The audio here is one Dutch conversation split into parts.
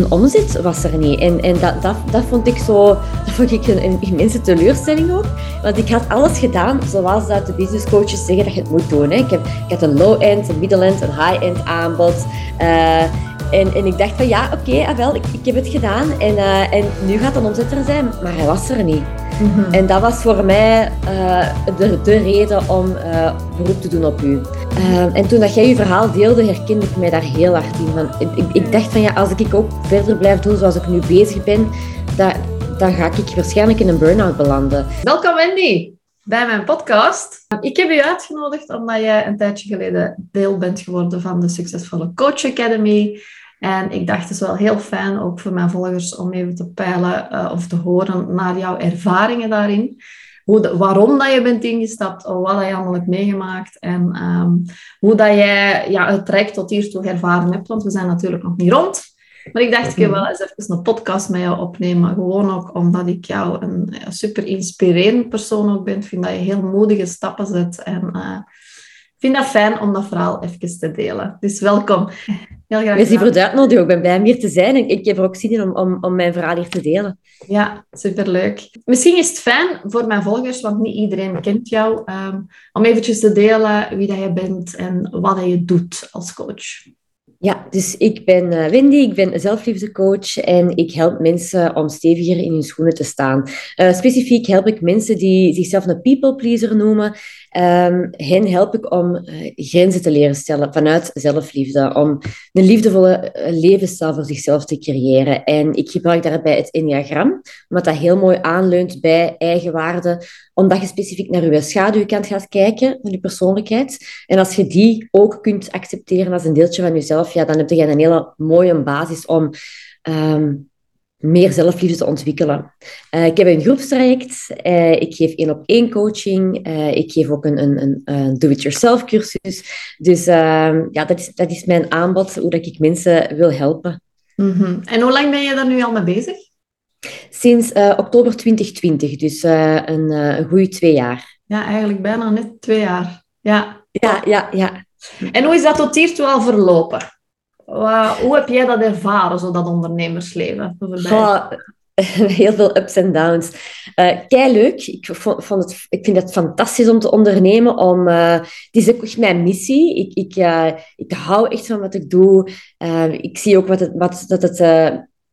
de omzet was er niet. En, en dat, dat, dat vond ik zo, dat vond ik een, een immense teleurstelling ook. Want ik had alles gedaan zoals dat de business coaches zeggen dat je het moet doen. Hè. Ik, heb, ik had een low-end, een middle-end, een high-end aanbod. Uh, en, en ik dacht van ja, oké, okay, ah, ik, ik heb het gedaan. En, uh, en nu gaat een omzet er zijn, maar hij was er niet. Mm -hmm. En dat was voor mij uh, de, de reden om uh, beroep te doen op u. Uh, en toen dat jij je verhaal deelde, herkende ik mij daar heel hard in. Want ik, ik dacht van ja, als ik ook verder blijf doen zoals ik nu bezig ben, dat, dan ga ik waarschijnlijk in een burn-out belanden. Welkom Wendy bij mijn podcast. Ik heb u uitgenodigd omdat jij een tijdje geleden deel bent geworden van de Succesvolle Coach Academy. En ik dacht, het is wel heel fijn, ook voor mijn volgers, om even te peilen uh, of te horen naar jouw ervaringen daarin. Hoe de, waarom dat je bent ingestapt, of wat je allemaal hebt meegemaakt en um, hoe dat jij ja, het traject tot hiertoe ervaren hebt. Want we zijn natuurlijk nog niet rond. Maar ik dacht, ik wil wel eens even een podcast met jou opnemen. Gewoon ook omdat ik jou een super inspirerend persoon ook ben. Ik vind dat je heel moedige stappen zet. En uh, ik vind dat fijn om dat verhaal even te delen. Dus welkom. Heel graag Merci voor de uitnodiging. Ik ben blij om hier te zijn. En ik heb er ook zin in om, om, om mijn verhaal hier te delen. Ja, superleuk. Misschien is het fijn voor mijn volgers, want niet iedereen kent jou, um, om eventjes te delen wie dat je bent en wat dat je doet als coach. Ja, dus ik ben uh, Wendy, ik ben zelfliefdecoach en ik help mensen om steviger in hun schoenen te staan. Uh, specifiek help ik mensen die zichzelf een people pleaser noemen. Um, hen help ik om uh, grenzen te leren stellen vanuit zelfliefde, om een liefdevolle levensstijl voor zichzelf te creëren. En ik gebruik daarbij het Enneagram, omdat dat heel mooi aanleunt bij eigenwaarde, omdat je specifiek naar je schaduwkant gaat kijken van je persoonlijkheid. En als je die ook kunt accepteren als een deeltje van jezelf, ja, dan heb je een hele mooie basis om um, meer zelfliefde te ontwikkelen. Uh, ik heb een groepstraject, uh, ik geef één op één coaching, uh, ik geef ook een, een, een do-it-yourself cursus. Dus ehm, ja, dat is, dat is mijn aanbod, hoe dat ik mensen wil helpen. Mm -hmm. En hoe lang ben je daar nu al mee bezig? Sinds oktober 2020, dus een, een goede twee jaar. Ja, eigenlijk bijna net twee jaar. Ja, ja, ja. ja. En hoe is dat tot hiertoe al verlopen? Hoe heb jij dat ervaren, zo dat ondernemersleven? Heel veel ups en downs. Uh, kei leuk. Ik, vond, het, ik vind het fantastisch om te ondernemen. Om, uh, het is ook echt mijn missie. Ik, ik, uh, ik hou echt van wat ik doe. ik zie ook wat het, wat, dat het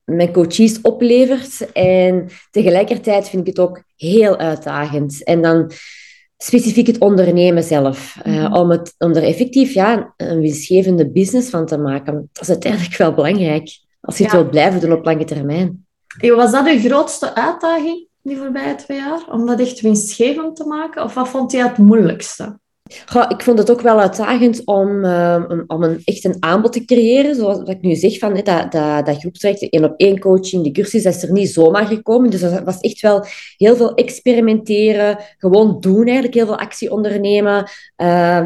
mijn coaches oplevert. En tegelijkertijd vind ik het ook heel uitdagend. En dan specifiek het ondernemen zelf. Uh, om, het, om er effectief ja, een winstgevende business van te maken. Dat is uiteindelijk wel belangrijk. Als je het wilt blijven doen op lange termijn. Was dat uw grootste uitdaging die voorbije twee jaar? Om dat echt winstgevend te maken? Of wat vond je het moeilijkste? Ik vond het ook wel uitdagend om, um, om een, echt een aanbod te creëren. Zoals ik nu zeg, van, dat, dat, dat groepstraject, één op één coaching, die cursus, dat is er niet zomaar gekomen. Dus dat was echt wel heel veel experimenteren, gewoon doen eigenlijk, heel veel actie ondernemen. Uh,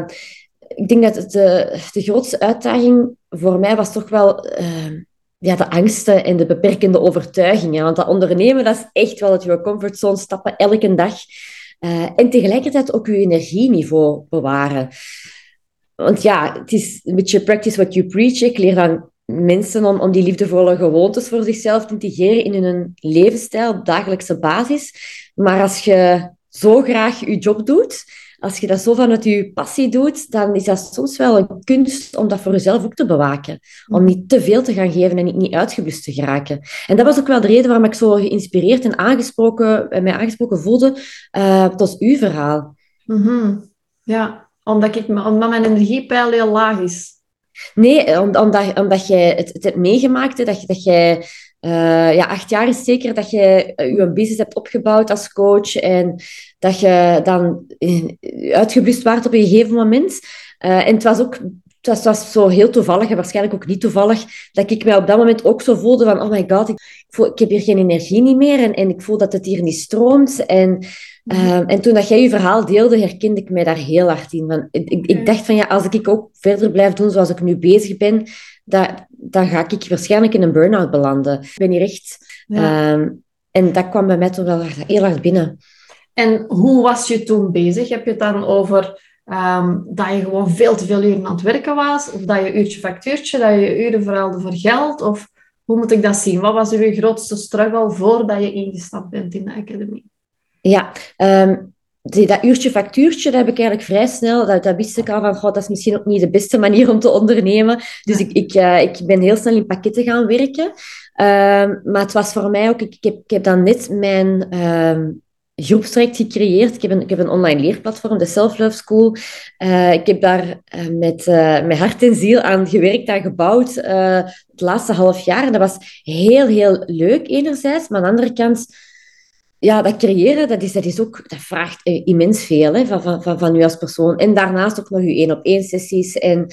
ik denk dat de, de grootste uitdaging voor mij was toch wel... Uh, ja, de angsten en de beperkende overtuigingen. Want dat ondernemen, dat is echt wel uit je comfortzone stappen elke dag. Uh, en tegelijkertijd ook je energieniveau bewaren. Want ja, het is een beetje practice what you preach. Ik leer dan mensen om, om die liefdevolle gewoontes voor zichzelf te integreren in hun levensstijl op dagelijkse basis. Maar als je zo graag je job doet, als je dat zo vanuit je passie doet, dan is dat soms wel een kunst om dat voor jezelf ook te bewaken. Om niet te veel te gaan geven en niet, uitgeblust te geraken. En dat was ook wel de reden waarom ik zo geïnspireerd en aangesproken, mij aangesproken voelde uh, tot uw verhaal. Mm -hmm. Ja, omdat, ik, omdat mijn energiepeil heel laag is. Nee, omdat, omdat jij het, het hebt meegemaakt, dat, dat jij uh, ja, acht jaar is zeker dat je uh, je business hebt opgebouwd als coach en dat je dan uitgeblust waart op een gegeven moment. Uh, en het was ook het was, zo heel toevallig en waarschijnlijk ook niet toevallig dat ik mij op dat moment ook zo voelde van oh my god, ik, voel, ik heb hier geen energie niet meer en, en ik voel dat het hier niet stroomt. En, uh, en toen dat jij je verhaal deelde, herkende ik mij daar heel hard in. Van, ik, ik dacht van ja, als ik ook verder blijf doen zoals ik nu bezig ben, dat, dan ga ik waarschijnlijk in een burn-out belanden. Ik ben hier echt... Ja. Um, en dat kwam bij mij toen wel heel hard binnen. En hoe was je toen bezig? Heb je het dan over um, dat je gewoon veel te veel uren aan het werken was? Of dat je uurtje factuurtje, dat je uren verhaalde voor geld? Of Hoe moet ik dat zien? Wat was uw grootste struggle voordat je ingestapt bent in de academie? Ja, um, dat uurtje factuurtje, dat heb ik eigenlijk vrij snel, dat, dat wist ik van, dat is misschien ook niet de beste manier om te ondernemen. Dus ik, ik, uh, ik ben heel snel in pakketten gaan werken. Um, maar het was voor mij ook, ik, ik, heb, ik heb dan net mijn um, groepstraject gecreëerd. Ik heb, een, ik heb een online leerplatform, de Self Love School. Uh, ik heb daar uh, met, met hart en ziel aan gewerkt, aan gebouwd het laatste half jaar. Dat was heel, heel leuk enerzijds, maar aan de andere kant ja, dat creëren, dat, is, dat, is ook, dat vraagt immens veel hè, van, van, van, van u als persoon. En daarnaast ook nog uw één-op-één sessies. En,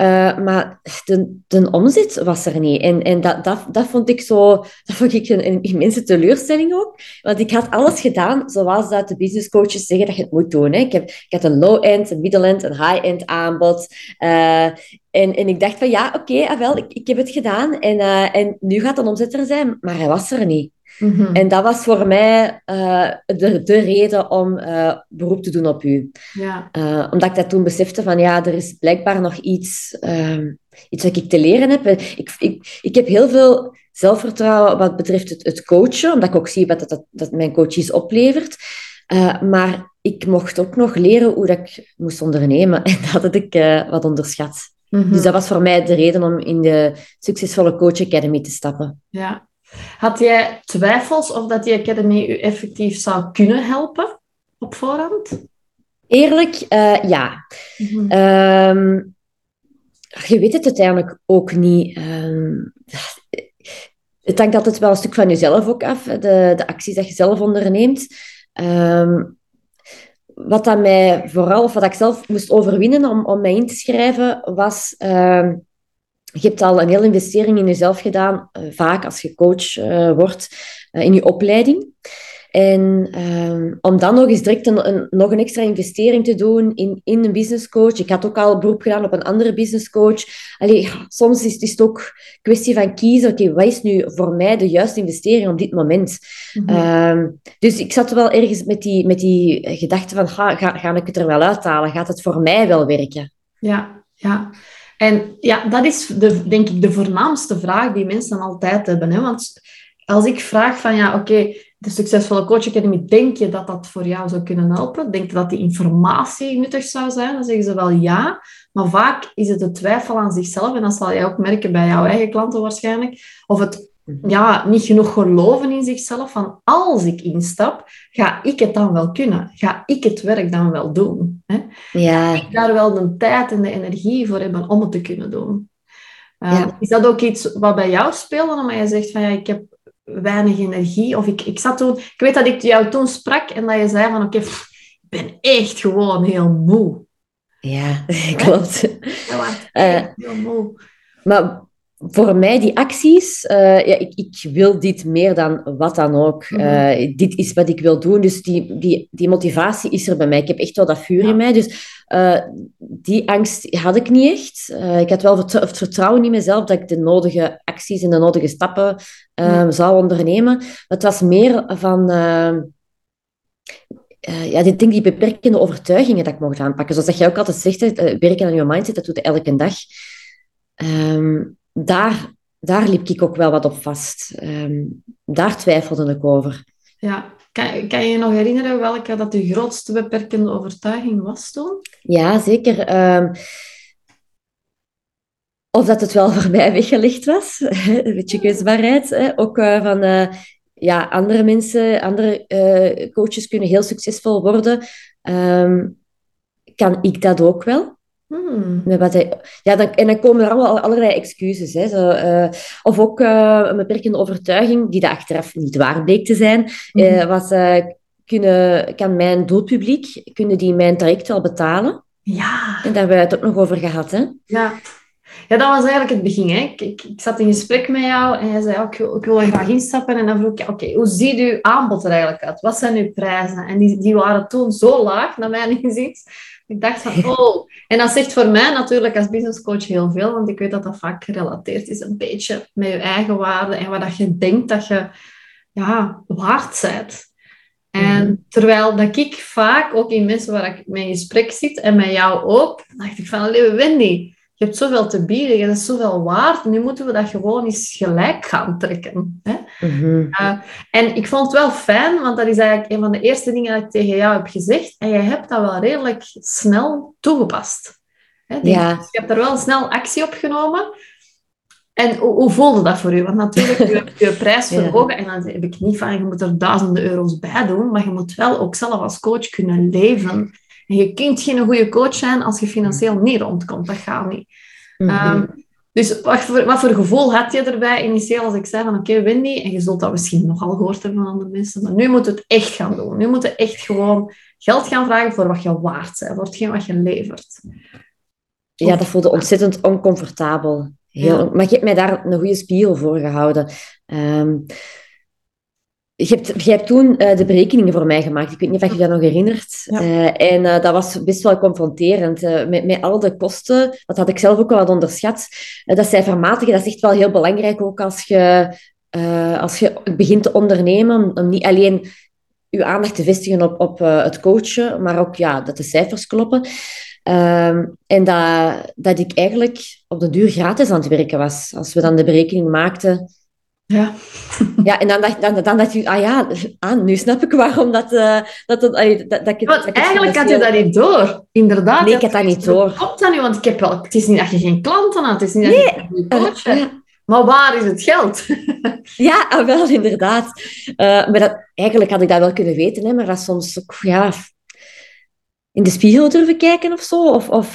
uh, maar de, de omzet was er niet. En, en dat, dat, dat vond ik zo... Dat vond ik een, immense teleurstelling ook. Want ik had alles gedaan zoals dat de business coaches zeggen dat je het moet doen. Hè. Ik, heb, ik had een low-end, een middle-end, een high-end aanbod. Uh, en, en ik dacht van ja, oké, okay, ah, ik, ik heb het gedaan. En, en nu gaat een omzet er zijn. Maar hij was er niet. Mhm. En dat was voor mij uh, de, de reden om uh, beroep te doen op u. Ja. Uh, omdat ik dat toen besefte van ja, er is blijkbaar nog iets, iets wat ik te leren heb. Ik, ik, ik heb heel veel zelfvertrouwen wat betreft het, het coachen, omdat ik ook zie wat dat, dat, dat mijn coaches oplevert. maar ik mocht ook nog leren hoe dat ik moest ondernemen. En dat had ik wat onderschat. Mhm. Dus dat was voor mij de reden om in de succesvolle Coach Academy te stappen. Ja, had jij twijfels of dat die academy u effectief zou kunnen helpen op voorhand? Eerlijk, uh, ja. Mm -hmm. je weet het uiteindelijk ook niet. Um, het hangt altijd wel een stuk van jezelf ook af, de, de acties dat je zelf onderneemt. Um, wat dat mij vooral, of wat ik zelf moest overwinnen om, om mij in te schrijven, was je hebt al een hele investering in jezelf gedaan, uh, vaak als je coach uh, wordt, uh, in je opleiding. En um, om dan nog eens direct een, een, nog een extra investering te doen in, in een business coach. Ik had ook al beroep gedaan op een andere business coach. Allee, soms is, is het ook een kwestie van kiezen. Oké, okay, wat is nu voor mij de juiste investering op dit moment? Mm -hmm. um, dus ik zat wel ergens met die, met die gedachte van, ga, ga, ga ik het er wel uithalen? Gaat het voor mij wel werken? Ja, ja. En ja, dat is de, denk ik de voornaamste vraag die mensen altijd hebben. Hè? Want als ik vraag van ja, oké, de succesvolle coach academy, denk je dat dat voor jou zou kunnen helpen? Denk je dat die informatie nuttig zou zijn? Dan zeggen ze wel ja. Maar vaak is het de twijfel aan zichzelf. En dat zal jij ook merken bij jouw eigen klanten waarschijnlijk. Of het. Ja, niet genoeg geloven in zichzelf. Van als ik instap, ga ik het dan wel kunnen? Ga ik het werk dan wel doen? Hè? Ja. Ga ik daar wel de tijd en de energie voor hebben om het te kunnen doen? Uh, Is dat ook iets wat bij jou speelde? Omdat je zegt van ja, ik heb weinig energie. Of ik, ik zat toen... Ik weet dat ik jou toen sprak en dat je zei van oké, okay, ik ben echt gewoon heel moe. Ja, klopt. Ja, uh, heel moe. Maar voor mij, die acties, uh, ja, ik, ik, wil dit meer dan wat dan ook. Uh, Dit is wat ik wil doen. Dus die, die, die motivatie is er bij mij. Ik heb echt wel dat vuur in mij. Dus uh, die angst had ik niet echt. ik had wel het vertrouwen in mezelf dat ik de nodige acties en de nodige stappen ja. zou ondernemen. Maar het was meer van... ja, dit ding, die beperkende overtuigingen dat ik mocht aanpakken. Zoals dat jij ook altijd zegt, werken aan je mindset, dat doe je elke dag. Um, daar, daar liep ik ook wel wat op vast. Um, daar twijfelde ik over. Ja, kan, kan je je nog herinneren welke dat je grootste beperkende overtuiging was toen? Ja, zeker. Um, of dat het wel voor mij weggelegd was. een beetje kwetsbaarheid. Hè? Ook uh, van... Uh, ja, andere mensen, andere uh, coaches kunnen heel succesvol worden. Um, kan ik dat ook wel? Hmm. Wat ja, dan, en dan komen er allemaal allerlei excuses. Hè. Zo, uh, of ook uh, een beperkende overtuiging, die dat achteraf niet waar bleek te zijn, mm uh, was, kunnen, kan mijn doelpubliek, kunnen die mijn traject wel betalen? Ja. En daar hebben we het ook nog over gehad. Hè? Ja. Ja, dat was eigenlijk het begin. Hè. Ik, ik, ik zat in gesprek met jou en jij zei, oh, ik, wil, ik wil er graag instappen. En dan vroeg ik, oké, hoe ziet uw aanbod er eigenlijk uit? Wat zijn uw prijzen? En die, die waren toen zo laag, naar mijn inzicht, ik dacht van, oh. En dat zegt voor mij natuurlijk als businesscoach heel veel, want ik weet dat dat vaak gerelateerd is een beetje met je eigen waarde en wat dat je denkt dat je ja, waard bent. En mhm. terwijl dat ik vaak, ook in mensen waar ik mee in gesprek zit, en met jou ook, dacht ik van, lieve Wendy, je hebt zoveel te bieden, je hebt zoveel waard. Nu moeten we dat gewoon eens gelijk gaan trekken. Hè? Mhm. Uh, en ik vond het wel fijn, want dat is eigenlijk een van de eerste dingen dat ik tegen jou heb gezegd. En jij hebt dat wel redelijk snel toegepast. Hè? Ja. dus je hebt er wel snel actie op genomen. En hoe, hoe voelde dat voor u? Want natuurlijk, je hebt je prijs Ja. verhogen. En dan heb ik niet van, je moet er duizenden euro's bij doen. Maar je moet wel ook zelf als coach kunnen leven. En je kunt geen goede coach zijn als je financieel niet rondkomt. Dat gaat niet. Mhm. Ehm, dus wat voor, wat voor gevoel had je erbij initieel als ik zei van oké Wendy, en je zult dat misschien nogal gehoord hebben van andere mensen, maar nu moet het echt gaan doen. Nu moet je echt gewoon geld gaan vragen voor wat je waard bent, voor hetgeen wat je levert. Ja, dat voelde ontzettend oncomfortabel. Heel, Ja. Maar je hebt mij daar een goede spiegel voor gehouden. Ehm, je, hebt, je hebt toen eh, de berekeningen voor mij gemaakt. Ik weet niet of je dat nog herinnert. Ja. Eh, en eh, dat was best wel confronterend. met, met al de kosten, dat had ik zelf ook wel wat onderschat. Dat cijfermatige, dat is echt wel heel belangrijk, ook als je, als je begint te ondernemen. Om, niet alleen je aandacht te vestigen op, op het coachen, maar ook ja, dat de cijfers kloppen. Ehm, en dat, dat ik eigenlijk op de duur gratis aan het werken was. Als we dan de berekening maakten. Ja. Ja, en dan dacht, dan, dan dacht je, ah ja, ah, nu snap ik waarom dat... eh, dat, dat, dat, Want eigenlijk had je dat niet door. Inderdaad. Nee, ik had dat niet door. Komt dat nu? Want ik heb wel... Het is niet dat je geen klanten had. Het is niet dat je een goede Eh, coach ja. Maar waar is het geld? Ja, ah, wel, inderdaad. Eh, maar dat, eigenlijk had ik dat wel kunnen weten, hè, maar dat soms ook, ja, in de spiegel durven kijken of zo. Of, of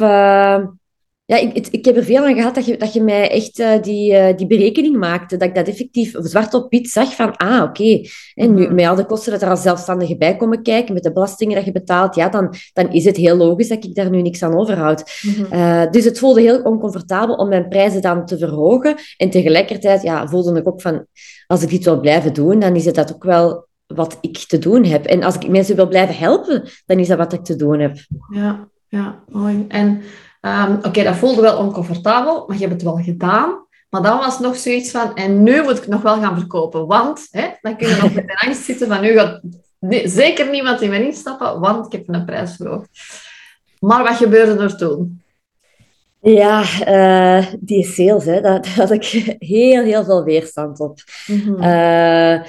ja, ik, ik, ik heb er veel aan gehad dat je, dat je mij echt eh, die, eh, die berekening maakte. Dat ik dat effectief zwart op wit zag van, ah, oké. En nu, Mhm. met al de kosten dat er als zelfstandige bij komen kijken, met de belastingen dat je betaalt, ja, dan, dan is het heel logisch dat ik daar nu niks aan overhoud. Eh, dus het voelde heel oncomfortabel om mijn prijzen dan te verhogen. En tegelijkertijd ja, voelde ik ook van, als ik dit wil blijven doen, dan is het dat ook wel wat ik te doen heb. En als ik mensen wil blijven helpen, dan is dat wat ik te doen heb. Ja, ja, mooi. En ehm, oké, dat voelde wel oncomfortabel, maar je hebt het wel gedaan. Maar dan was nog zoiets van, en nu moet ik nog wel gaan verkopen. Want, hè, dan kun je nog met de angst zitten van, nu gaat nee, zeker niemand in mij instappen, want ik heb een prijs verhoogd. Maar wat gebeurde er toen? Ja, eh, die sales, hè, daar, daar had ik heel, heel veel weerstand op. Mhm. Eh,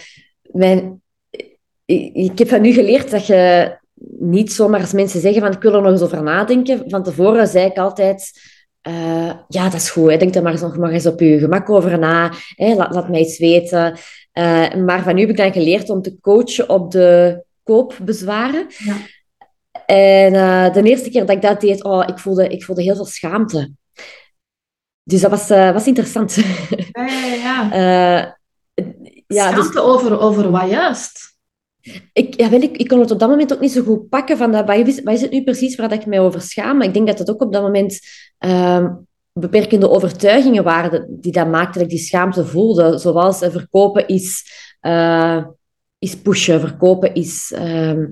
mijn, ik, ik heb van nu geleerd dat je niet zomaar als mensen zeggen van ik wil er nog eens over nadenken. Van tevoren zei ik altijd, eh, ja, dat is goed. Hè. Denk er maar eens, nog maar eens op je gemak over na. Hè. Laat, laat mij iets weten. Eh, maar van nu heb ik dan geleerd om te coachen op de koopbezwaren. Ja. En eh, de eerste keer dat ik dat deed, oh, ik, voelde, ik voelde heel veel schaamte. Dus dat was, was interessant. Ja, ja, ja. Ja, dus- Schaamte over, over wat juist? Ik, ja, wel, ik, ik kon het op dat moment ook niet zo goed pakken van dat, wat, is, wat is het nu precies waar dat ik mij over schaam. Maar ik denk dat het ook op dat moment ehm, beperkende overtuigingen waren die dat maakten dat ik die schaamte voelde. Zoals eh, verkopen is, eh, is pushen, verkopen is... ehm,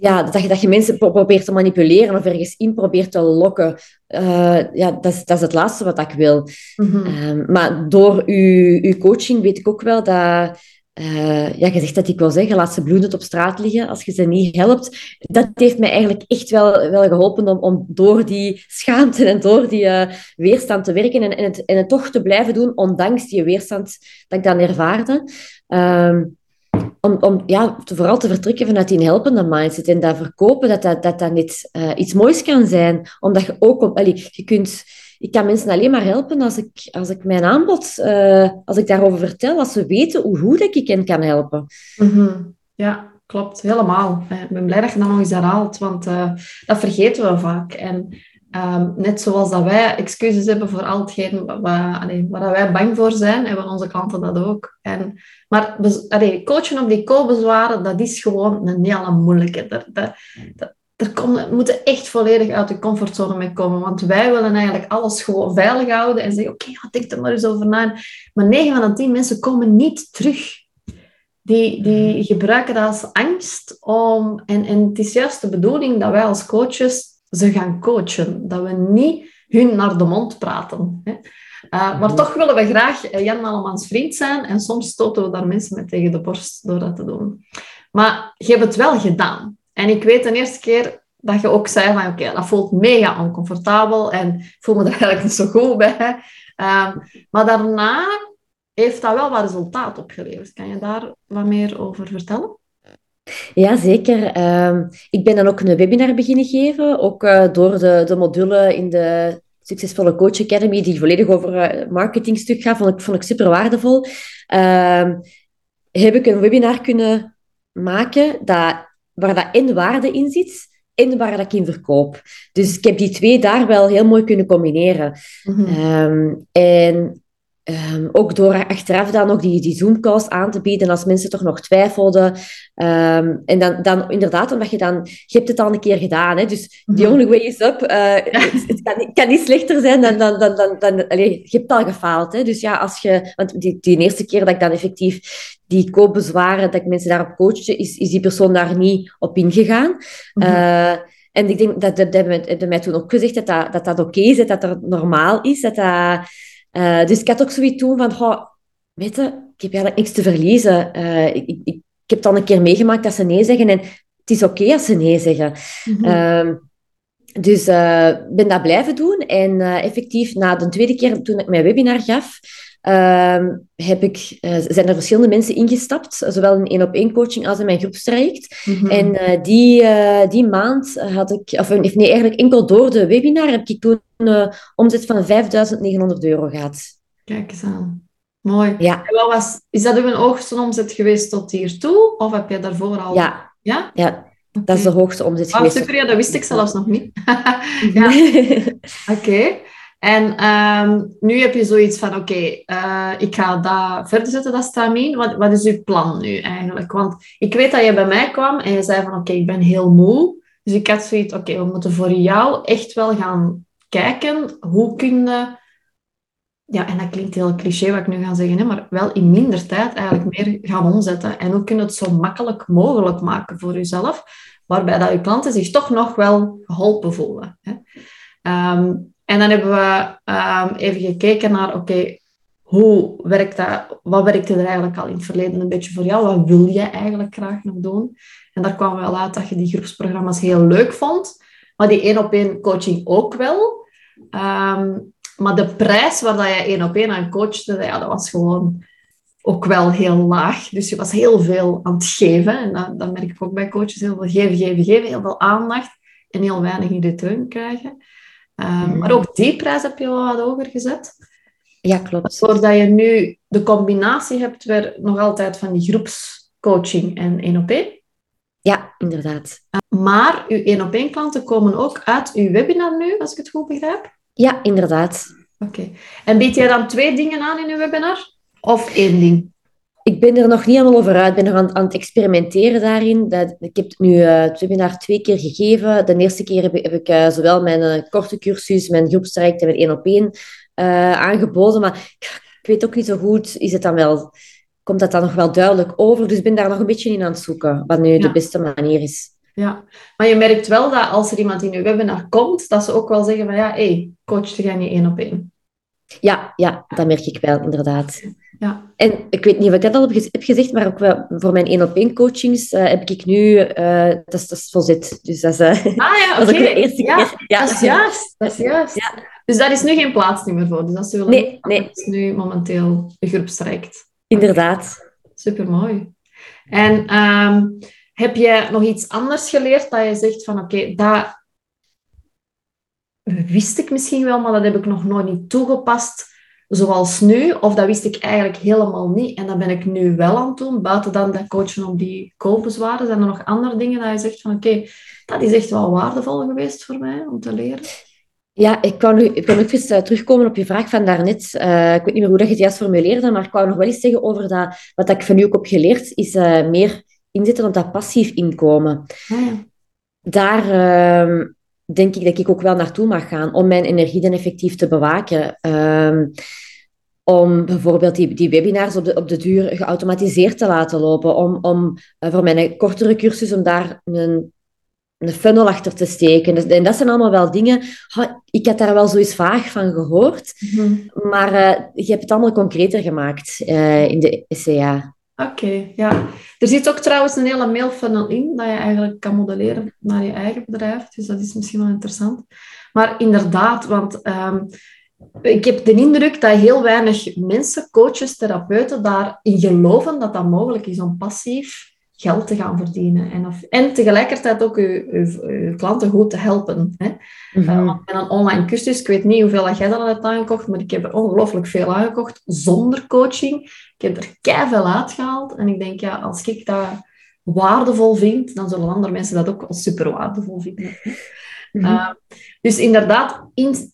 ja, dat je, dat je mensen pro- probeert te manipuleren of ergens in probeert te lokken. Eh, ja, dat is, dat is het laatste wat ik wil. Mhm. Ehm, maar door uw, uw coaching weet ik ook wel dat... eh, ja, je zegt dat ik wel zeggen, laat ze bloedend op straat liggen als je ze niet helpt. Dat heeft mij eigenlijk echt wel, wel geholpen om, om door die schaamte en door die eh, weerstand te werken en, en, het, en het toch te blijven doen, ondanks die weerstand dat ik dan ervaarde. Ehm, om, om ja, vooral te vertrekken vanuit die helpende mindset en dat verkopen, dat dat, dat, dat niet eh, iets moois kan zijn. Omdat je ook op... Je kunt, ik kan mensen alleen maar helpen als ik, als ik mijn aanbod, eh, als ik daarover vertel, als ze weten hoe goed ik hen kan helpen. Mhm. Ja, klopt. Helemaal. Eh, Ik ben blij dat je dat nog eens herhaalt, want dat vergeten we vaak. En ehm, net zoals dat wij excuses hebben voor al hetgeen wa- wa- allee, waar wij bang voor zijn, hebben onze klanten dat ook. En, maar allee, coachen op die koolbezwaren, dat is gewoon een hele moeilijke. Er komen, moeten echt volledig uit de comfortzone mee komen. Want wij willen eigenlijk alles gewoon veilig houden en zeggen, oké, ja, denk er maar eens over na. Maar 9 van de 10 mensen komen niet terug. Die, die gebruiken dat als angst om... En, en het is juist de bedoeling dat wij als coaches ze gaan coachen. Dat we niet hun naar de mond praten. Hè. Uh, maar toch willen we graag eh, Jan Allemans vriend zijn. En soms stoten we daar mensen met tegen de borst door dat te doen. Maar je hebt het wel gedaan. En ik weet de eerste keer dat je ook zei van oké, dat voelt mega oncomfortabel en ik voel me daar eigenlijk niet zo goed bij. Um, maar daarna heeft dat wel wat resultaat opgeleverd. Kan je daar wat meer over vertellen? Ja, zeker. Um, ik ben dan ook een webinar beginnen geven, ook uh, door de, de module in de Succesvolle Coach Academy, die volledig over uh, marketingstuk gaat, vond ik, vond ik super waardevol. Um, heb ik een webinar kunnen maken dat, waar dat in waarde in zit en waar dat ik in verkoop. Dus ik heb die twee daar wel heel mooi kunnen combineren. Mm -hmm. um, en Um, ook door achteraf dan ook die, die Zoom-calls aan te bieden als mensen toch nog twijfelden. Um, en dan, dan inderdaad, omdat je dan... Je hebt het al een keer gedaan, hè? dus the only way is up. Uh, het, het, kan, kan, niet slechter zijn dan... dan, dan, dan, dan je hebt al gefaald. Hè? Dus ja, als je... Want die, die eerste keer dat ik dan effectief die koopbezwaren, dat ik mensen daarop coachte, is, is die persoon daar niet op ingegaan. Mm -hmm. uh, en ik denk dat, dat, dat hebben mij toen ook gezegd dat dat, dat, dat oké okay is, dat dat normaal is, dat dat... Uh, dus ik had ook zoiets toen van, oh, weet je, ik heb eigenlijk niks te verliezen. Uh, ik, ik, ik, heb dan een keer meegemaakt dat ze nee zeggen en het is oké okay als ze nee zeggen. Mm -hmm. uh, dus ik ben dat blijven doen en effectief na de tweede keer toen ik mijn webinar gaf, heb ik, zijn er verschillende mensen ingestapt, zowel in één op één coaching als in mijn groepstraject. Mm -hmm. En die, die maand had ik, of nee, eigenlijk enkel door de webinar heb ik toen een omzet van 5.900 euro gehad. Kijk eens aan. Mooi. Ja. En wat was, is dat uw hoogste omzet geweest tot hiertoe? Of heb je daarvoor al... Ja. Ja? Ja. Okay. Dat is de hoogste omzet oh, geweest. Super, ja, dat wist ik zelfs nog niet. ja. Oké. Okay. En um, nu heb je zoiets van, oké, uh, ik ga dat verder zetten, dat stramien. Wat, wat is uw plan nu eigenlijk? Want ik weet dat je bij mij kwam en je zei van, oké, ik ben heel moe. Dus ik had zoiets, oké, we moeten voor jou echt wel gaan kijken hoe kun je, ja, en dat klinkt heel cliché wat ik nu ga zeggen, hè, maar wel in minder tijd eigenlijk meer gaan omzetten. En hoe kun je het zo makkelijk mogelijk maken voor jezelf, waarbij dat je klanten zich toch nog wel geholpen voelen. Hè. Um, en dan hebben we um, even gekeken naar, oké, hoe werkt dat? Wat werkte er eigenlijk al in het verleden een beetje voor jou? Wat wil je eigenlijk graag nog doen? En daar kwam wel uit dat je die groepsprogramma's heel leuk vond, maar die één op één coaching ook wel. Um, maar de prijs waar je één op één aan coachte, ja, dat was gewoon ook wel heel laag. Dus je was heel veel aan het geven. En dat, dat merk ik ook bij coaches. Heel veel geven, geven, geven. Heel veel aandacht en heel weinig in return krijgen. Um, mm. Maar ook die prijs heb je wel wat hoger gezet. Ja, klopt. Doordat je nu de combinatie hebt weer nog altijd van die groepscoaching en één op één. Ja, inderdaad. Maar uw één op één klanten komen ook uit uw webinar nu, als ik het goed begrijp? Ja, inderdaad. Oké. Okay. En bied jij dan twee dingen aan in uw webinar? Of één ding? Ik ben er nog niet helemaal over uit. Ik ben nog aan, aan het experimenteren daarin. Dat, ik heb het nu uh, het webinar twee keer gegeven. De eerste keer heb, heb ik uh, zowel mijn uh, korte cursus, mijn groepstraject en mijn één op één aangeboden. Maar ik, weet ook niet zo goed, is het dan wel komt dat dan nog wel duidelijk over. Dus ik ben daar nog een beetje in aan het zoeken, wat nu ja. de beste manier is. Ja, maar je merkt wel dat als er iemand in je webinar komt, dat ze ook wel zeggen van ja, hé, hey, coach, ga niet één op één. Ja, ja, dat merk ik wel, inderdaad. Ja. En ik weet niet of ik dat al heb gezegd, maar ook wel voor mijn één op één coachings uh, heb ik nu, uh, dat, is, dat is. Dus dat is, uh, ah, ja, dat is ook de eerste ja, keer. Ja, dat is juist. Dat is juist. Ja. Dus daar is nu geen plaats meer voor. Dus dat is, nee, nee. Dat is nu momenteel een groepstraject. Inderdaad. Supermooi. En um, heb je nog iets anders geleerd dat je zegt van oké, okay, dat wist ik misschien wel, maar dat heb ik nog nooit niet toegepast zoals nu. Of dat wist ik eigenlijk helemaal niet. En dat ben ik nu wel aan het doen. Buiten dan dat coachen op die koopbezwaren. Zijn er nog andere dingen dat je zegt van oké, okay, dat is echt wel waardevol geweest voor mij om te leren? Ja, ik kan, nu, ik kan ook eens uh, terugkomen op je vraag van daarnet. Uh, ik weet niet meer hoe dat je het juist formuleerde, maar ik wou nog wel eens zeggen over dat, wat ik van u ook heb geleerd, is uh, meer inzetten op dat passief inkomen. Ah, ja. Daar uh, denk ik dat ik ook wel naartoe mag gaan om mijn energie dan effectief te bewaken. om bijvoorbeeld die, die webinars op de, op de duur geautomatiseerd te laten lopen. Om, om voor mijn kortere cursus, om daar een een funnel achter te steken. Dus, en dat zijn allemaal wel dingen... Ik had daar wel zoiets vaag van gehoord, mm -hmm. maar uh, je hebt het allemaal concreter gemaakt uh, in de SCA. Oké, ja. Er zit ook trouwens een hele mailfunnel in dat je eigenlijk kan modelleren naar je eigen bedrijf. Dus dat is misschien wel interessant. Maar inderdaad, want ehm, ik heb de indruk dat heel weinig mensen, coaches, therapeuten daarin geloven dat dat mogelijk is om passief geld te gaan verdienen. En, of, en tegelijkertijd ook uw, klanten goed te helpen. Hè? Mm met een online cursus, ik weet niet hoeveel dat jij dan hebt aangekocht, maar ik heb er ongelooflijk veel aangekocht zonder coaching. Ik heb er kei veel uitgehaald. En ik denk, ja, als ik dat waardevol vind, dan zullen andere mensen dat ook wel super waardevol vinden. Mhm. Ehm, dus inderdaad,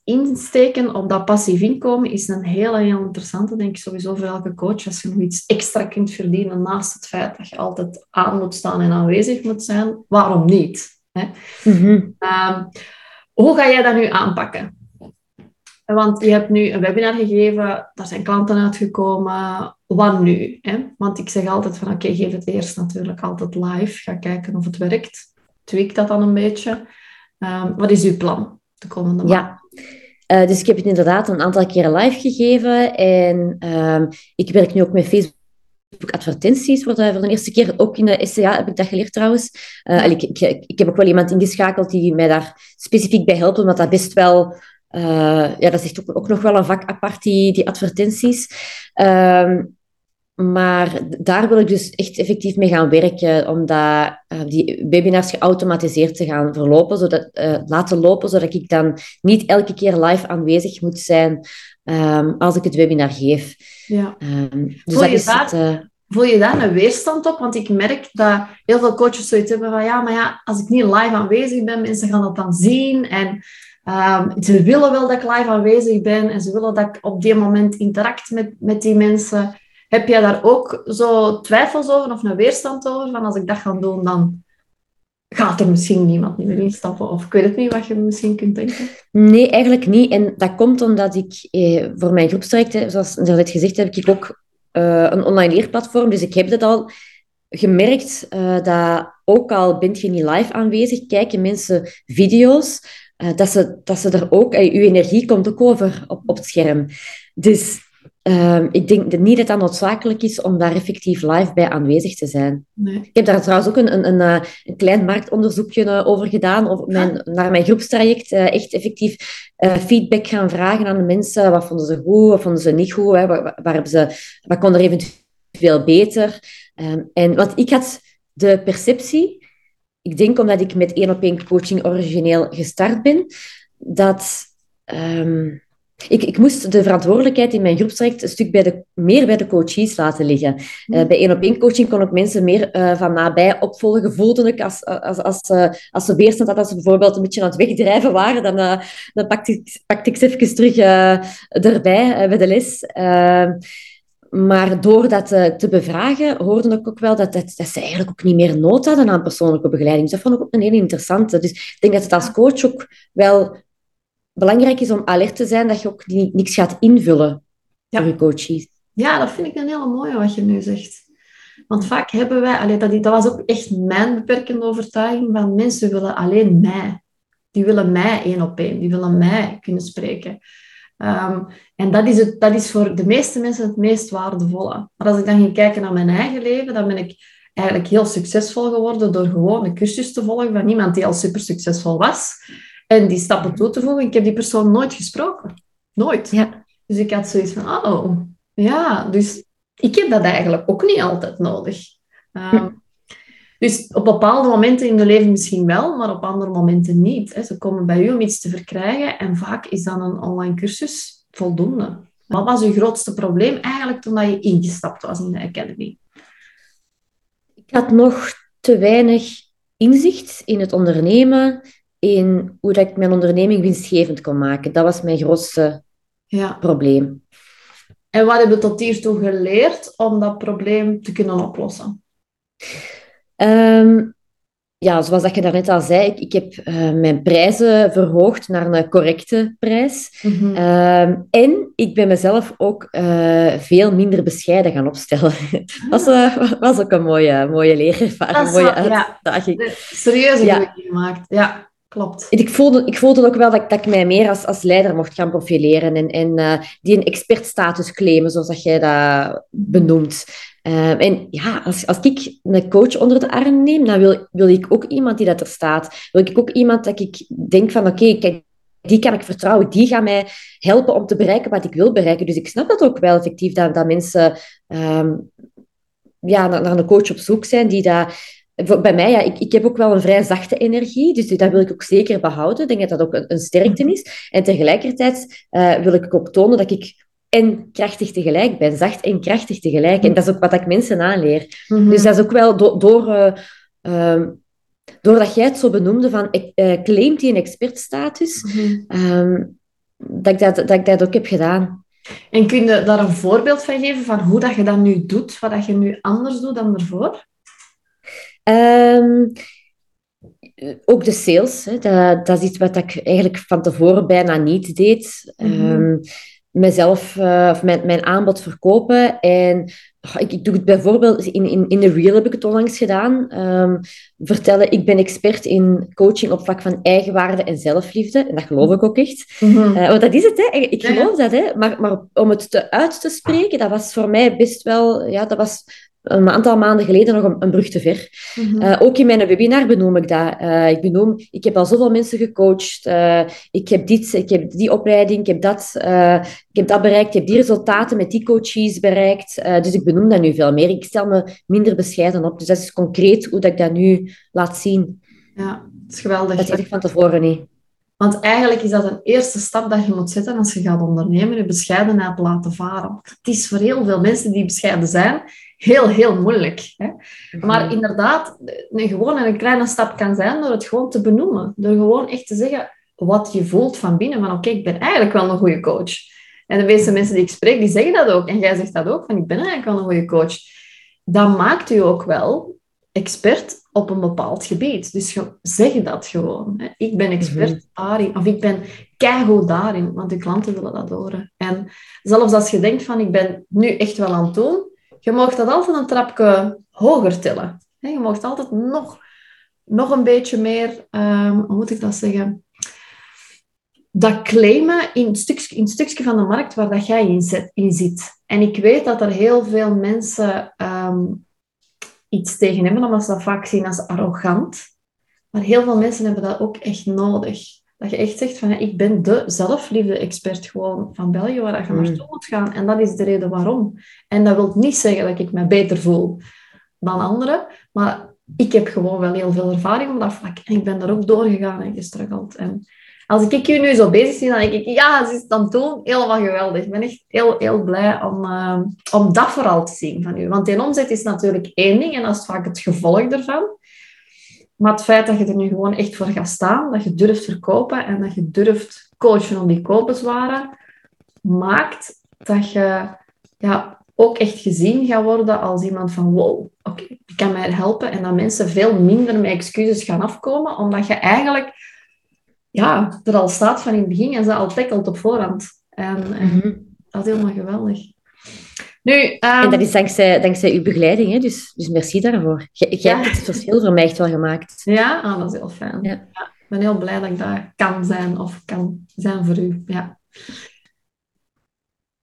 insteken op dat passief inkomen is een hele, heel interessante, denk ik sowieso voor elke coach. Als je nog iets extra kunt verdienen naast het feit dat je altijd aan moet staan en aanwezig moet zijn, waarom niet? Hè? Mhm. Ehm, hoe ga jij dat nu aanpakken? Want je hebt nu een webinar gegeven, daar zijn klanten uitgekomen. Wat nu? Hè? Want ik zeg altijd van oké, geef het eerst natuurlijk altijd live. Ga kijken of het werkt. Tweak dat dan een beetje. Ehm, wat is uw plan de komende maand? Ja. Uh, dus ik heb het inderdaad een aantal keren live gegeven. En uh, ik werk nu ook met Facebook advertenties voor de, voor de eerste keer. Ook in de SCA heb ik dat geleerd trouwens. Uh, ik, ik, ik, heb ook wel iemand ingeschakeld die mij daar specifiek bij helpt, omdat dat best wel... Uh, ja, dat is echt ook, ook, nog wel een vak apart, die, die advertenties. Uh, maar daar wil ik dus echt effectief mee gaan werken, om dat, uh, die webinars geautomatiseerd te gaan verlopen, zodat, uh, laten lopen, zodat ik dan niet elke keer live aanwezig moet zijn um, als ik het webinar geef. Ja. Um, dus voel, je is daar, het, uh... voel je daar een weerstand op? Want ik merk dat heel veel coaches zoiets hebben van ja, maar ja, als ik niet live aanwezig ben, mensen gaan dat dan zien en um, ze willen wel dat ik live aanwezig ben en ze willen dat ik op die moment interact met, met die mensen. Heb jij daar ook zo twijfels over of een weerstand over? Van als ik dat ga doen, dan gaat er misschien niemand meer instappen? Of ik weet het niet wat je misschien kunt denken. Nee, eigenlijk niet. En dat komt omdat ik eh, voor mijn groepstraject, zoals net gezegd heb, ik ook uh, een online leerplatform. Dus ik heb dat al gemerkt uh, dat ook al bent je niet live aanwezig, kijken mensen video's, uh, dat, ze, dat ze er ook, je energie komt ook over op, op het scherm. Dus Ehm, ik denk niet dat dat noodzakelijk is om daar effectief live bij aanwezig te zijn. Nee. Ik heb daar trouwens ook een, een, een, eh, een klein marktonderzoekje eh, over gedaan, over mijn, naar mijn groepstraject. Uh, echt effectief feedback gaan vragen aan de mensen. Wat vonden ze goed, wat vonden ze niet goed? Hè? Waar, waar hebben ze, wat kon er eventueel beter? Um, en want ik had de perceptie, ik denk omdat ik met één op één coaching origineel gestart ben, dat... Um, ik, ik moest de verantwoordelijkheid in mijn groepstraject een stuk bij de, meer bij de coaches laten liggen. Uh, bij één-op-één coaching kon ik mensen meer uh, van nabij opvolgen. Voelde ik als, als, als, uh, als ze weerstand hadden, als ze bijvoorbeeld een beetje aan het wegdrijven waren, dan, dan pakte, ik, pakte ik ze even terug erbij bij de les. maar door dat te bevragen, hoorde ik ook wel dat, dat, dat, ze eigenlijk ook niet meer nood hadden aan persoonlijke begeleiding. Dus dat vond ik ook een hele interessante. Dus ik denk dat het als coach ook wel belangrijk is om alert te zijn dat je ook niks gaat invullen ja. voor je coaches. Ja, dat vind ik een hele mooie wat je nu zegt. Want vaak hebben wij, allee, dat, dat was ook echt mijn beperkende overtuiging, van mensen willen alleen mij. Die willen mij één op één, die willen mij kunnen spreken. Ehm, en dat is, het, dat is voor de meeste mensen het meest waardevolle. Maar als ik dan ging kijken naar mijn eigen leven, dan ben ik eigenlijk heel succesvol geworden door gewoon een cursus te volgen van iemand die al super succesvol was. En die stappen toe te voegen. Ik heb die persoon nooit gesproken. Nooit. Ja. Dus ik had zoiets van, oh, ja, dus ik heb dat eigenlijk ook niet altijd nodig. Ehm, dus op bepaalde momenten in de leven misschien wel, maar op andere momenten niet. Hè. Ze komen bij u om iets te verkrijgen en vaak is dan een online cursus voldoende. Wat was uw grootste probleem eigenlijk toen je ingestapt was in de Academy? Ik had nog te weinig inzicht in het ondernemen in hoe dat ik mijn onderneming winstgevend kon maken. Dat was mijn grootste ja. probleem. En wat heb je tot hiertoe geleerd om dat probleem te kunnen oplossen? Um, ja, zoals dat je daarnet al zei, ik, ik heb uh, mijn prijzen verhoogd naar een correcte prijs. Mm -hmm. en ik ben mezelf ook uh, veel minder bescheiden gaan opstellen. dat was, uh, was ook een mooie, mooie leerervaring, een mooie uitdaging. Ja, serieuze ja. gemaakt, ja. Klopt. Ik voelde, ik voelde ook wel dat, dat ik mij meer als, als leider mocht gaan profileren en, en uh, die een expertstatus claimen, zoals dat jij dat benoemt. Ehm, en ja, als, als ik een coach onder de arm neem, dan wil, wil ik ook iemand die dat er staat. Wil ik ook iemand dat ik denk van, oké, die kan ik vertrouwen, die gaat mij helpen om te bereiken wat ik wil bereiken. Dus ik snap dat ook wel effectief, dat, dat mensen ehm, ja, naar, naar, een coach op zoek zijn die dat bij mij, ja, ik, ik heb ook wel een vrij zachte energie, dus dat wil ik ook zeker behouden. Ik denk dat dat ook een, een sterkte is. En tegelijkertijd uh, wil ik ook tonen dat ik en krachtig tegelijk ben, zacht en krachtig tegelijk. En dat is ook wat ik mensen aanleer. Mm -hmm. Dus dat is ook wel do door, uh, doordat jij het zo benoemde van uh, claimt hij een expertstatus, mm -hmm. um, dat, ik dat, dat ik dat ook heb gedaan. En kun je daar een voorbeeld van geven van hoe dat je dat nu doet, wat dat je nu anders doet dan ervoor? Um, ook de sales, hè, dat, dat is iets wat ik eigenlijk van tevoren bijna niet deed. Mm -hmm. um, mezelf, uh, of mijn, mijn aanbod verkopen. En ik, ik, doe het bijvoorbeeld, in, in, in de Real heb ik het onlangs gedaan. Um, vertellen, ik ben expert in coaching op vlak van eigenwaarde en zelfliefde. En dat geloof ik ook echt. Mm -hmm. uh, want dat is het, hè. ik geloof ja. dat. Hè. Maar, maar om het te uit te spreken, dat was voor mij best wel... Ja, dat was een aantal maanden geleden nog een, een brug te ver. Mm -hmm. uh, ook in mijn webinar benoem ik dat. Uh, ik benoem, ik heb al zoveel mensen gecoacht. Uh, ik heb dit, ik heb die opleiding, ik heb dat, ik heb dat bereikt. Ik heb die resultaten met die coaches bereikt. dus ik benoem dat nu veel meer. Ik stel me minder bescheiden op. Dus dat is concreet hoe dat ik dat nu laat zien. Ja, dat is geweldig. Dat had ik van tevoren niet. Want eigenlijk is dat een eerste stap dat je moet zetten als je gaat ondernemen, je bescheidenheid laten varen. Het is voor heel veel mensen die bescheiden zijn, heel, heel moeilijk. Hè? Maar inderdaad, een, gewoon een kleine stap kan zijn door het gewoon te benoemen. Door gewoon echt te zeggen wat je voelt van binnen. Van oké, okay, ik ben eigenlijk wel een goede coach. En de meeste mensen die ik spreek, die zeggen dat ook. En jij zegt dat ook, van ik ben eigenlijk wel een goede coach. Dat maakt u ook wel expert op een bepaald gebied. Dus zeg dat gewoon. Hè. Ik ben expert mm -hmm. daarin. Of ik ben keigoed daarin. Want de klanten willen dat horen. En zelfs als je denkt van ik ben nu echt wel aan het doen je mag dat altijd een trapje hoger tillen. Je mag altijd nog, nog een beetje meer, um, hoe moet ik dat zeggen? Dat claimen in een stukje, in stukje van de markt waar dat jij in, zit, in zit. En ik weet dat er heel veel mensen um, iets tegen hebben, omdat ze dat vaak zien als arrogant. Maar heel veel mensen hebben dat ook echt nodig. Dat je echt zegt van, ik ben de zelfliefde-expert gewoon van België, waar je mm. naartoe moet gaan. En dat is de reden waarom. En dat wil niet zeggen dat ik me beter voel dan anderen, maar ik heb gewoon wel heel veel ervaring op dat vlak. En ik ben daar ook doorgegaan en gestruggeld. En als ik je nu zo bezig zie, dan denk ik, ja, ze is dan toen helemaal geweldig. Ik ben echt heel, heel blij om, uh, om dat vooral te zien van u. Want die omzet is natuurlijk één ding en dat is vaak het gevolg ervan. Maar het feit dat je er nu gewoon echt voor gaat staan, dat je durft verkopen en dat je durft coachen om die koopbezwaren, maakt dat je ja, ook echt gezien gaat worden als iemand van wow, oké, die kan mij helpen. En dat mensen veel minder met excuses gaan afkomen, omdat je eigenlijk ja, er al staat van in het begin en ze al tackelt op voorhand. En, en mm -hmm. dat is helemaal geweldig. Nu, um... En dat is dankzij, dankzij uw begeleiding, hè? Dus, dus merci daarvoor. Jij ja. hebt het verschil voor mij echt wel gemaakt. Ja, ah, dat is heel fijn. Ja. ja. Ik ben heel blij dat ik daar kan zijn of kan zijn voor u. Ja.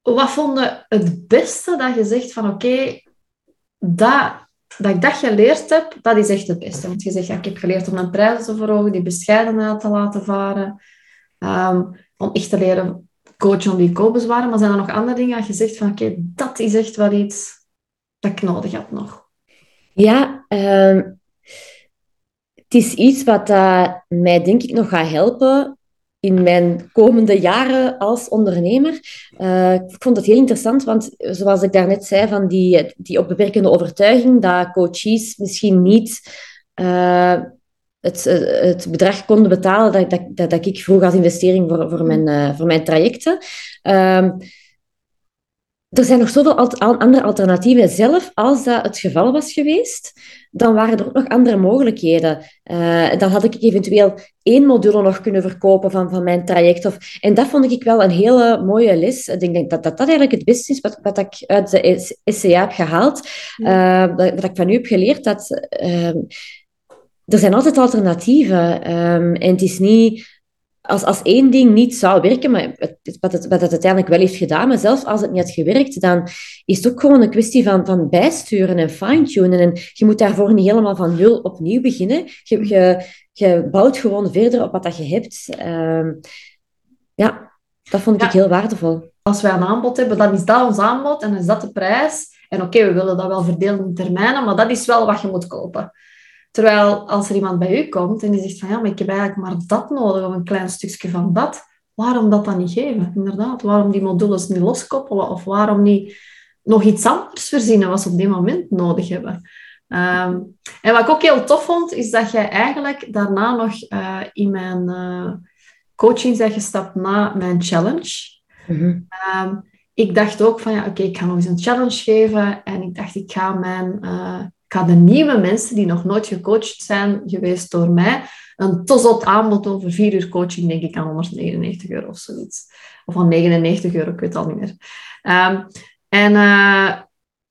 Wat vond je het beste dat je zegt van oké, okay, dat, dat ik dat geleerd heb, dat is echt het beste. Want je zegt, ja, ik heb geleerd om mijn prijzen te verhogen, die bescheidenheid te laten varen, um, om echt te leren coachen om die koopbezwaren. Maar zijn er nog andere dingen dat je zegt van oké, dat is echt wel iets dat ik nodig heb nog? Ja, uh, het is iets wat uh, mij denk ik nog gaat helpen in mijn komende jaren als ondernemer. Uh, ik vond het heel interessant, want zoals ik daarnet zei, van die, die overtuiging dat coaches misschien niet uh, het, eh, het bedrag konden betalen dat, dat, dat, ik vroeg als investering voor, voor, mijn, voor mijn trajecten. Um, er zijn nog zoveel al andere alternatieven. Zelf als dat het geval was geweest, dan waren er ook nog andere mogelijkheden. Uh, dan had ik eventueel één module nog kunnen verkopen van, van mijn traject. Of, en dat vond ik wel een hele mooie les. Ik denk dat dat, dat eigenlijk het beste is wat, wat ik uit de SCA heb gehaald. Uh, dat, ik van u heb geleerd. Dat, uh, er zijn altijd alternatieven. Um, en het is niet als, als één ding niet zou werken, maar het, wat, het, wat het uiteindelijk wel heeft gedaan, maar zelfs als het niet had gewerkt, dan is het ook gewoon een kwestie van, van bijsturen en fine-tunen. En je moet daarvoor niet helemaal van nul opnieuw beginnen. Je, je, je bouwt gewoon verder op wat dat je hebt. Ehm, ja, dat vond ik heel waardevol. Als wij een aanbod hebben, dan is dat ons aanbod en is dat de prijs. En oké, we willen dat wel verdelen in termijnen, maar dat is wel wat je moet kopen. Terwijl als er iemand bij u komt en die zegt van ja, maar ik heb eigenlijk maar dat nodig of een klein stukje van dat, waarom dat dan niet geven? Inderdaad, waarom die modules niet loskoppelen of waarom niet nog iets anders verzinnen wat ze op dit moment nodig hebben? Ehm, en wat ik ook heel tof vond, is dat jij eigenlijk daarna nog uh, in mijn uh, coaching bent gestapt na mijn challenge. Mhm. Ehm, ik dacht ook van ja, oké, ik ga nog eens een challenge geven. En ik dacht, ik ga mijn uh, ik ga de nieuwe mensen die nog nooit gecoacht zijn geweest door mij, een tozot aanbod over vier uur coaching, denk ik, aan 199 euro of zoiets. Of aan 99 euro, ik weet het al niet meer. Um, en uh,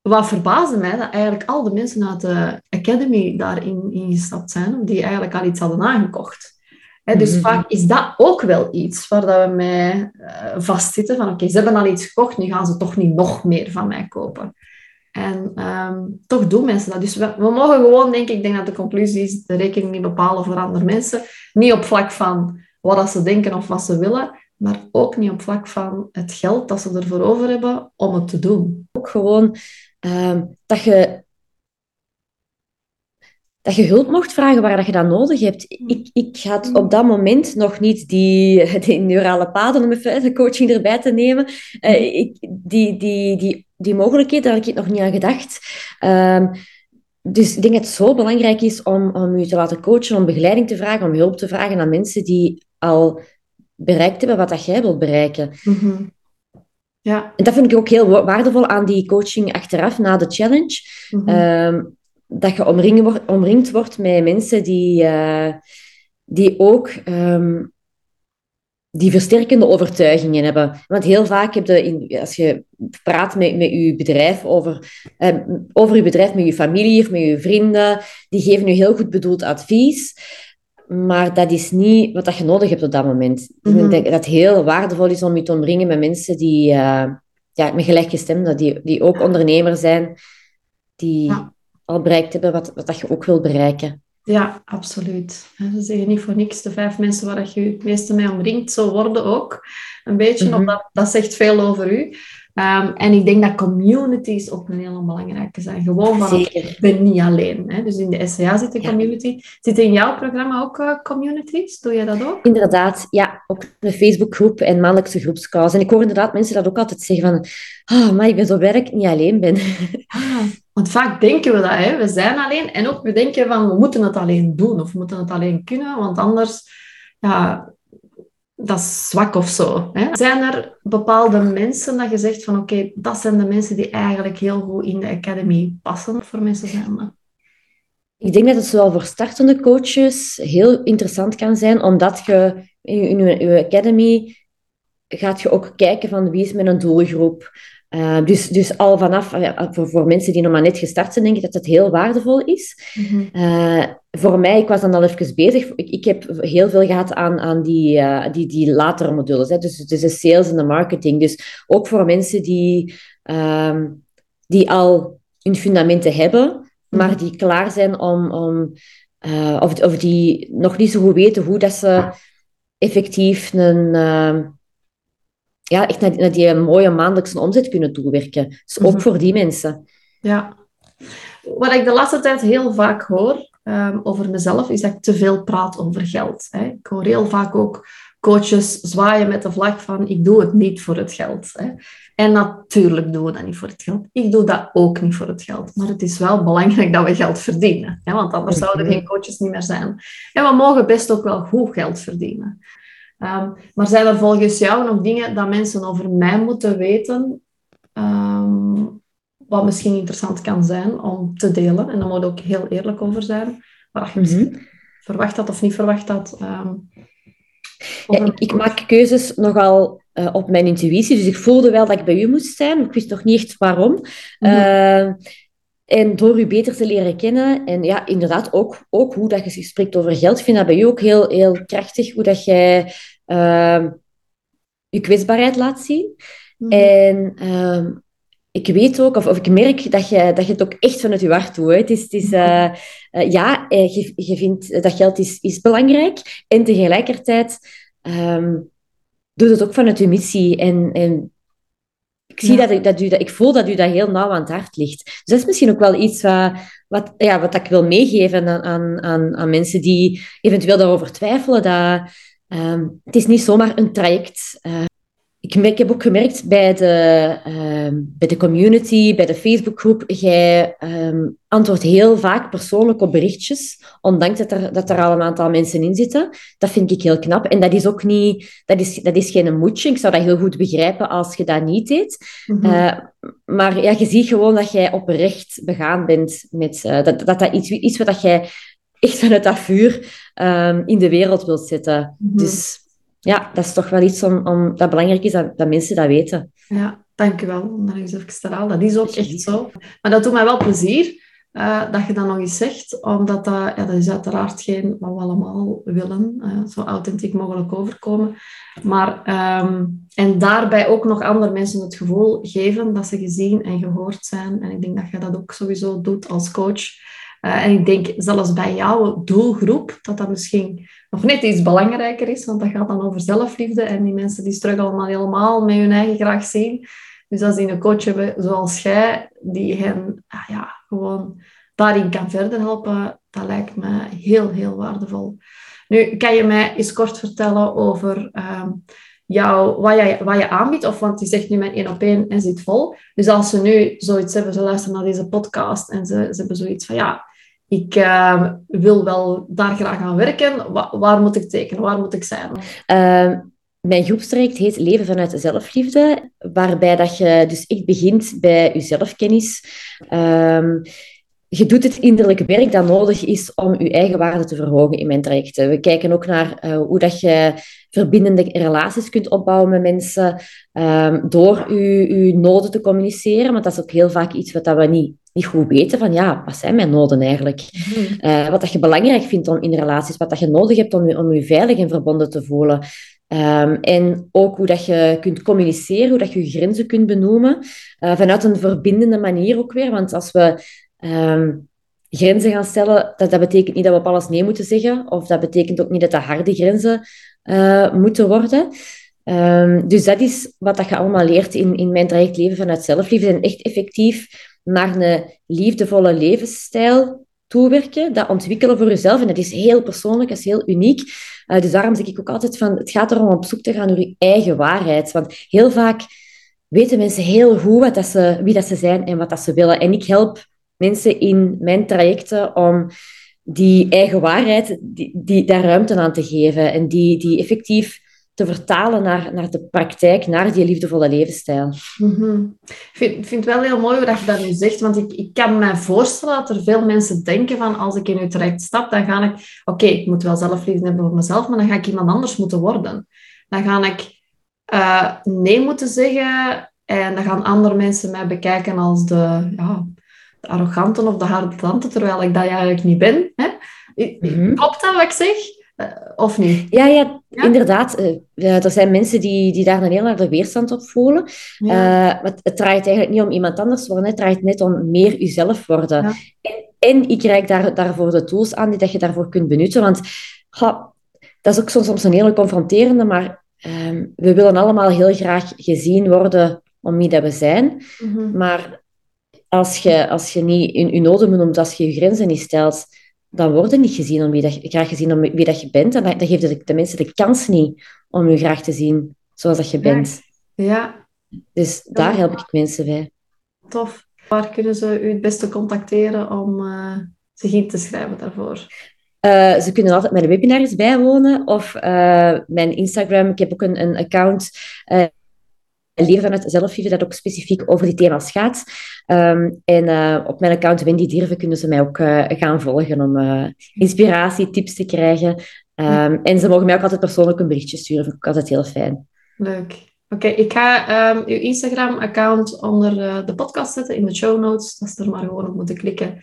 wat verbaasde mij, dat eigenlijk al de mensen uit de Academy daarin ingestapt zijn, die eigenlijk al iets hadden aangekocht. dus mhm. vaak is dat ook wel iets waar dat we mee uh, vastzitten. Van oké, ze hebben al iets gekocht, nu gaan ze toch niet nog meer van mij kopen. En ehm, toch doen mensen dat. Dus we, mogen gewoon, denk ik, denk dat de conclusie is, de rekening niet bepalen voor andere mensen. Niet op vlak van wat ze denken of wat ze willen, maar ook niet op vlak van het geld dat ze ervoor over hebben om het te doen. Ook gewoon ehm, dat je dat je hulp mocht vragen waar dat je dat nodig hebt. Ik, ik had op dat moment nog niet die, die neurale paden, om even coaching erbij te nemen. Uh, ik, die, die, die die mogelijkheid, daar heb ik nog niet aan gedacht. Um, dus ik denk dat het zo belangrijk is om, om je te laten coachen, om begeleiding te vragen, om hulp te vragen aan mensen die al bereikt hebben wat dat jij wilt bereiken. Mm Ja. En dat vind ik ook heel waardevol aan die coaching achteraf, na de challenge. Mm -hmm. dat je omringd wordt, omringd wordt met mensen die, uh, die ook um, die versterkende overtuigingen hebben. Want heel vaak heb je, in, als je praat met, met je bedrijf over, eh, over je bedrijf met je familie of met je vrienden, die geven je heel goed bedoeld advies. Maar dat is niet wat je nodig hebt op dat moment. Ik mhm. denk dat het heel waardevol is om je te omringen met mensen die, uh, ja, met gelijkgestemden, die, die ook ondernemer zijn, die al bereikt hebben wat, wat dat je ook wil bereiken. Ja, absoluut. Ze zeggen niet voor niks, de vijf mensen waar je het meeste mee omringt, zo worden ook. Een beetje, mm omdat dat zegt veel over u. Um, en ik denk dat communities ook een hele belangrijke zijn. Gewoon van, ik ben niet alleen. Hè? Dus in de SCA zit een community. Zitten in jouw programma ook uh, communities? Doe je dat ook? Inderdaad, ja. Ook de Facebookgroep en maandelijkse groepscalls. En ik hoor inderdaad mensen dat ook altijd zeggen van... Oh, maar ik ben zo blij dat ik niet alleen ben. Ah, want vaak denken we dat, hè? we zijn alleen. En ook we denken van, we moeten het alleen doen. Of we moeten het alleen kunnen, want anders... Ja, dat is zwak of zo. Hè? Zijn er bepaalde mensen dat je zegt van oké, dat zijn de mensen die eigenlijk heel goed in de academy passen voor mensen zijn? Ik denk dat het zowel voor startende coaches heel interessant kan zijn, omdat je in je, academy gaat je ook kijken van wie is mijn doelgroep. Uh, dus, dus al vanaf, voor, voor mensen die nog maar net gestart zijn, denk ik dat het heel waardevol is. Mm voor mij, ik was dan al even bezig. Ik, ik heb heel veel gehad aan, aan die, die, die latere modules. Hè. Dus, dus de sales en de marketing. Dus ook voor mensen die, uh, die al hun fundamenten hebben, maar mhm. die klaar zijn om... om of, of die nog niet zo goed weten hoe dat ze effectief een... Ehm, ja, echt naar, naar die mooie maandelijkse omzet kunnen toewerken. Dus ook mhm. voor die mensen. Ja. Wat ik de laatste tijd heel vaak hoor, um, over mezelf, is dat ik te veel praat over geld. Hè. Ik hoor heel vaak ook coaches zwaaien met de vlag van ik doe het niet voor het geld. Hè. En natuurlijk doen we dat niet voor het geld. Ik doe dat ook niet voor het geld. Maar het is wel belangrijk dat we geld verdienen. Hè, want anders zouden er geen coaches niet meer zijn. En we mogen best ook wel goed geld verdienen. Um, maar zijn er volgens jou nog dingen dat mensen over mij moeten weten um, wat misschien interessant kan zijn om te delen. En daar moet ook heel eerlijk over zijn. Je misschien mhm. verwacht had of niet verwacht. Um, ja, ik, ik, maak keuzes nogal uh, op mijn intuïtie. Dus ik voelde wel dat ik bij u moest zijn. Ik wist nog niet echt waarom. Mm uh, en door u beter te leren kennen. En ja, inderdaad ook, ook hoe dat je spreekt over geld. Ik vind dat bij u ook heel, heel krachtig. Hoe dat jij ehm, je kwetsbaarheid laat zien. Mhm. En ehm, ik weet ook, of, of ik merk dat je, dat je het ook echt vanuit je hart doet. hè. Het is, het is, eh, eh, ja, eh, je, je vindt dat geld is, is belangrijk. En tegelijkertijd ehm doe het ook vanuit je missie. En, en ik, zie Ja. dat, ik, dat, u, dat, ik voel dat u dat heel nauw aan het hart ligt. Dus dat is misschien ook wel iets wat, wat, ja, wat ik wil meegeven aan, aan, aan, aan mensen die eventueel daarover twijfelen. Dat, ehm, het is niet zomaar een traject. eh, ik, heb ook gemerkt bij de, ehm, bij de community, bij de Facebookgroep, jij ehm, antwoordt heel vaak persoonlijk op berichtjes, ondanks dat er, dat er al een aantal mensen in zitten. Dat vind ik heel knap. En dat is ook niet, dat is, dat is geen moedje. Ik zou dat heel goed begrijpen als je dat niet deed. Mhm. Eh, maar ja, je ziet gewoon dat jij oprecht begaan bent met eh, dat, dat dat iets is wat dat jij echt vanuit dat vuur ehm, in de wereld wilt zetten. Mhm. Dus ja, dat is toch wel iets om, om, dat belangrijk is dat, dat mensen dat weten. Ja, dank u wel om dat eens even te herhalen. Dat is ook echt zo. Maar dat doet mij wel plezier eh, dat je dat nog eens zegt, omdat dat, ja, dat is uiteraard geen wat we allemaal willen, eh, zo authentiek mogelijk overkomen. Maar, ehm, en daarbij ook nog andere mensen het gevoel geven dat ze gezien en gehoord zijn. En ik denk dat je dat ook sowieso doet als coach. Eh, en ik denk zelfs bij jouw doelgroep dat dat misschien nog net iets belangrijker is, want dat gaat dan over zelfliefde. En die mensen die struggelen allemaal helemaal met hun eigen graag zien. Dus als die een coach hebben zoals jij, die hen ah ja, gewoon daarin kan verder helpen, dat lijkt me heel, heel waardevol. Nu, kan je mij eens kort vertellen over ehm, jou, wat, jij, wat je aanbiedt? Of, want je zegt nu mijn één op één en zit vol. Dus als ze nu zoiets hebben, ze luisteren naar deze podcast en ze, ze hebben zoiets van, ja, ik eh, wil wel daar graag aan werken. Wa- waar moet ik tekenen? Waar moet ik zijn? Ehm, mijn groepstraject heet Leven vanuit zelfliefde, waarbij dat je dus echt begint bij je zelfkennis. Ehm, je doet het innerlijke werk dat nodig is om je eigen waarde te verhogen in mijn trajecten. We kijken ook naar eh, hoe dat je verbindende relaties kunt opbouwen met mensen ehm, door je, noden te communiceren. Want dat is ook heel vaak iets wat dat we niet, niet goed weten. Van ja, wat zijn mijn noden eigenlijk? Eh, wat dat je belangrijk vindt om in relaties, wat dat je nodig hebt om je, om je veilig en verbonden te voelen. Ehm, en ook hoe dat je kunt communiceren, hoe dat je je grenzen kunt benoemen. Eh, vanuit een verbindende manier ook weer. Want als we ehm, grenzen gaan stellen, dat, dat betekent niet dat we op alles nee moeten zeggen. Of dat betekent ook niet dat dat harde grenzen eh, moeten worden. Ehm, dus dat is wat dat je allemaal leert in, in mijn traject Leven vanuit Zelfliefde. En echt effectief naar een liefdevolle levensstijl toewerken, dat ontwikkelen voor jezelf. En dat is heel persoonlijk, dat is heel uniek. Uh, dus daarom zeg ik ook altijd van, het gaat erom op zoek te gaan naar je eigen waarheid. Want heel vaak weten mensen heel goed wat dat ze, wie dat ze zijn en wat dat ze willen. En ik help mensen in mijn trajecten om die eigen waarheid, die, die, daar ruimte aan te geven. En die, die effectief te vertalen naar, naar de praktijk, naar die liefdevolle levensstijl. Mm-hmm. Ik vind, vind het wel heel mooi wat je dat nu zegt, want ik, ik kan me voorstellen dat er veel mensen denken van als ik in uw traject stap, dan ga ik, oké, ik moet wel zelfliefde hebben voor mezelf, maar dan ga ik iemand anders moeten worden. Dan ga ik uh, nee moeten zeggen en dan gaan andere mensen mij bekijken als de, ja, de arrogante of de harde tante, terwijl ik dat eigenlijk niet ben. Hè? Mm-hmm. Klopt dat wat ik zeg? Uh, of niet? Ja, ja, ja? inderdaad. Uh, er zijn mensen die, die daar een heel harde weerstand op voelen. Ja. Uh, het, het, draait eigenlijk niet om iemand anders worden, het draait net om meer jezelf worden. Ja. En, en, ik reik daar, daarvoor de tools aan die dat je daarvoor kunt benutten. Want ha, dat is ook soms, soms een hele confronterende, maar um, we willen allemaal heel graag gezien worden om wie dat we zijn. Mm-hmm. Maar als je, als je niet in je noden benoemt, als je je grenzen niet stelt, dan word je niet gezien om wie dat, graag gezien om wie dat je bent. En dan, geeft de, de mensen de kans niet om je graag te zien zoals dat je bent. Ja. Dus daar help ik mensen bij. Tof. Waar kunnen ze u het beste contacteren om uh, zich in te schrijven daarvoor? Uh, ze kunnen altijd mijn webinars bijwonen of uh, mijn Instagram. Ik heb ook een, een account leven vanuit zelfliefde dat ook specifiek over die thema's gaat. Um, en uh, op mijn account Wendy Dierven kunnen ze mij ook uh, gaan volgen om uh, inspiratie, tips te krijgen. Um, en ze mogen mij ook altijd persoonlijk een berichtje sturen. Vind ik altijd heel fijn. Leuk. Oké, ik ga um, uw Instagram-account onder de podcast zetten in de show notes. Dat ze er maar gewoon op moeten klikken.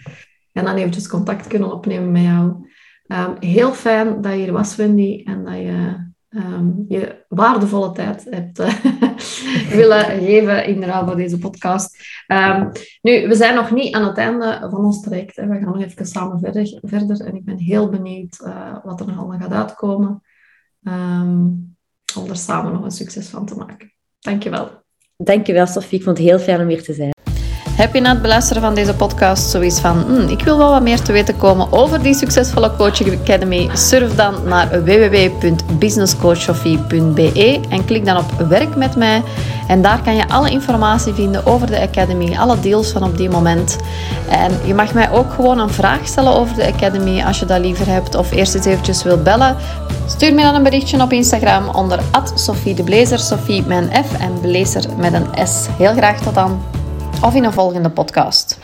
En dan eventjes contact kunnen opnemen met jou. heel fijn dat je er was, Wendy. En dat je ehm, je waardevolle tijd hebt uh, willen geven in ruil voor deze podcast. Um, nu, we zijn nog niet aan het einde van ons traject. Hè. We gaan nog even samen verder, en ik ben heel benieuwd uh, wat er nog allemaal gaat uitkomen um, om er samen nog een succes van te maken. Dankjewel. Dankjewel, Sofie. Ik vond het heel fijn om hier te zijn. Heb je na het beluisteren van deze podcast zoiets van, hm, ik wil wel wat meer te weten komen over die succesvolle Coaching Academy? Surf dan naar www.businesscoachsofie.be en klik dan op werk met mij. En daar kan je alle informatie vinden over de Academy, alle deals van op die moment. En je mag mij ook gewoon een vraag stellen over de Academy als je dat liever hebt of eerst eens eventjes wil bellen. Stuur me dan een berichtje op Instagram onder Sophie de Blazer, Sophie een F en Blazer met een S. Heel graag tot dan of in een volgende podcast.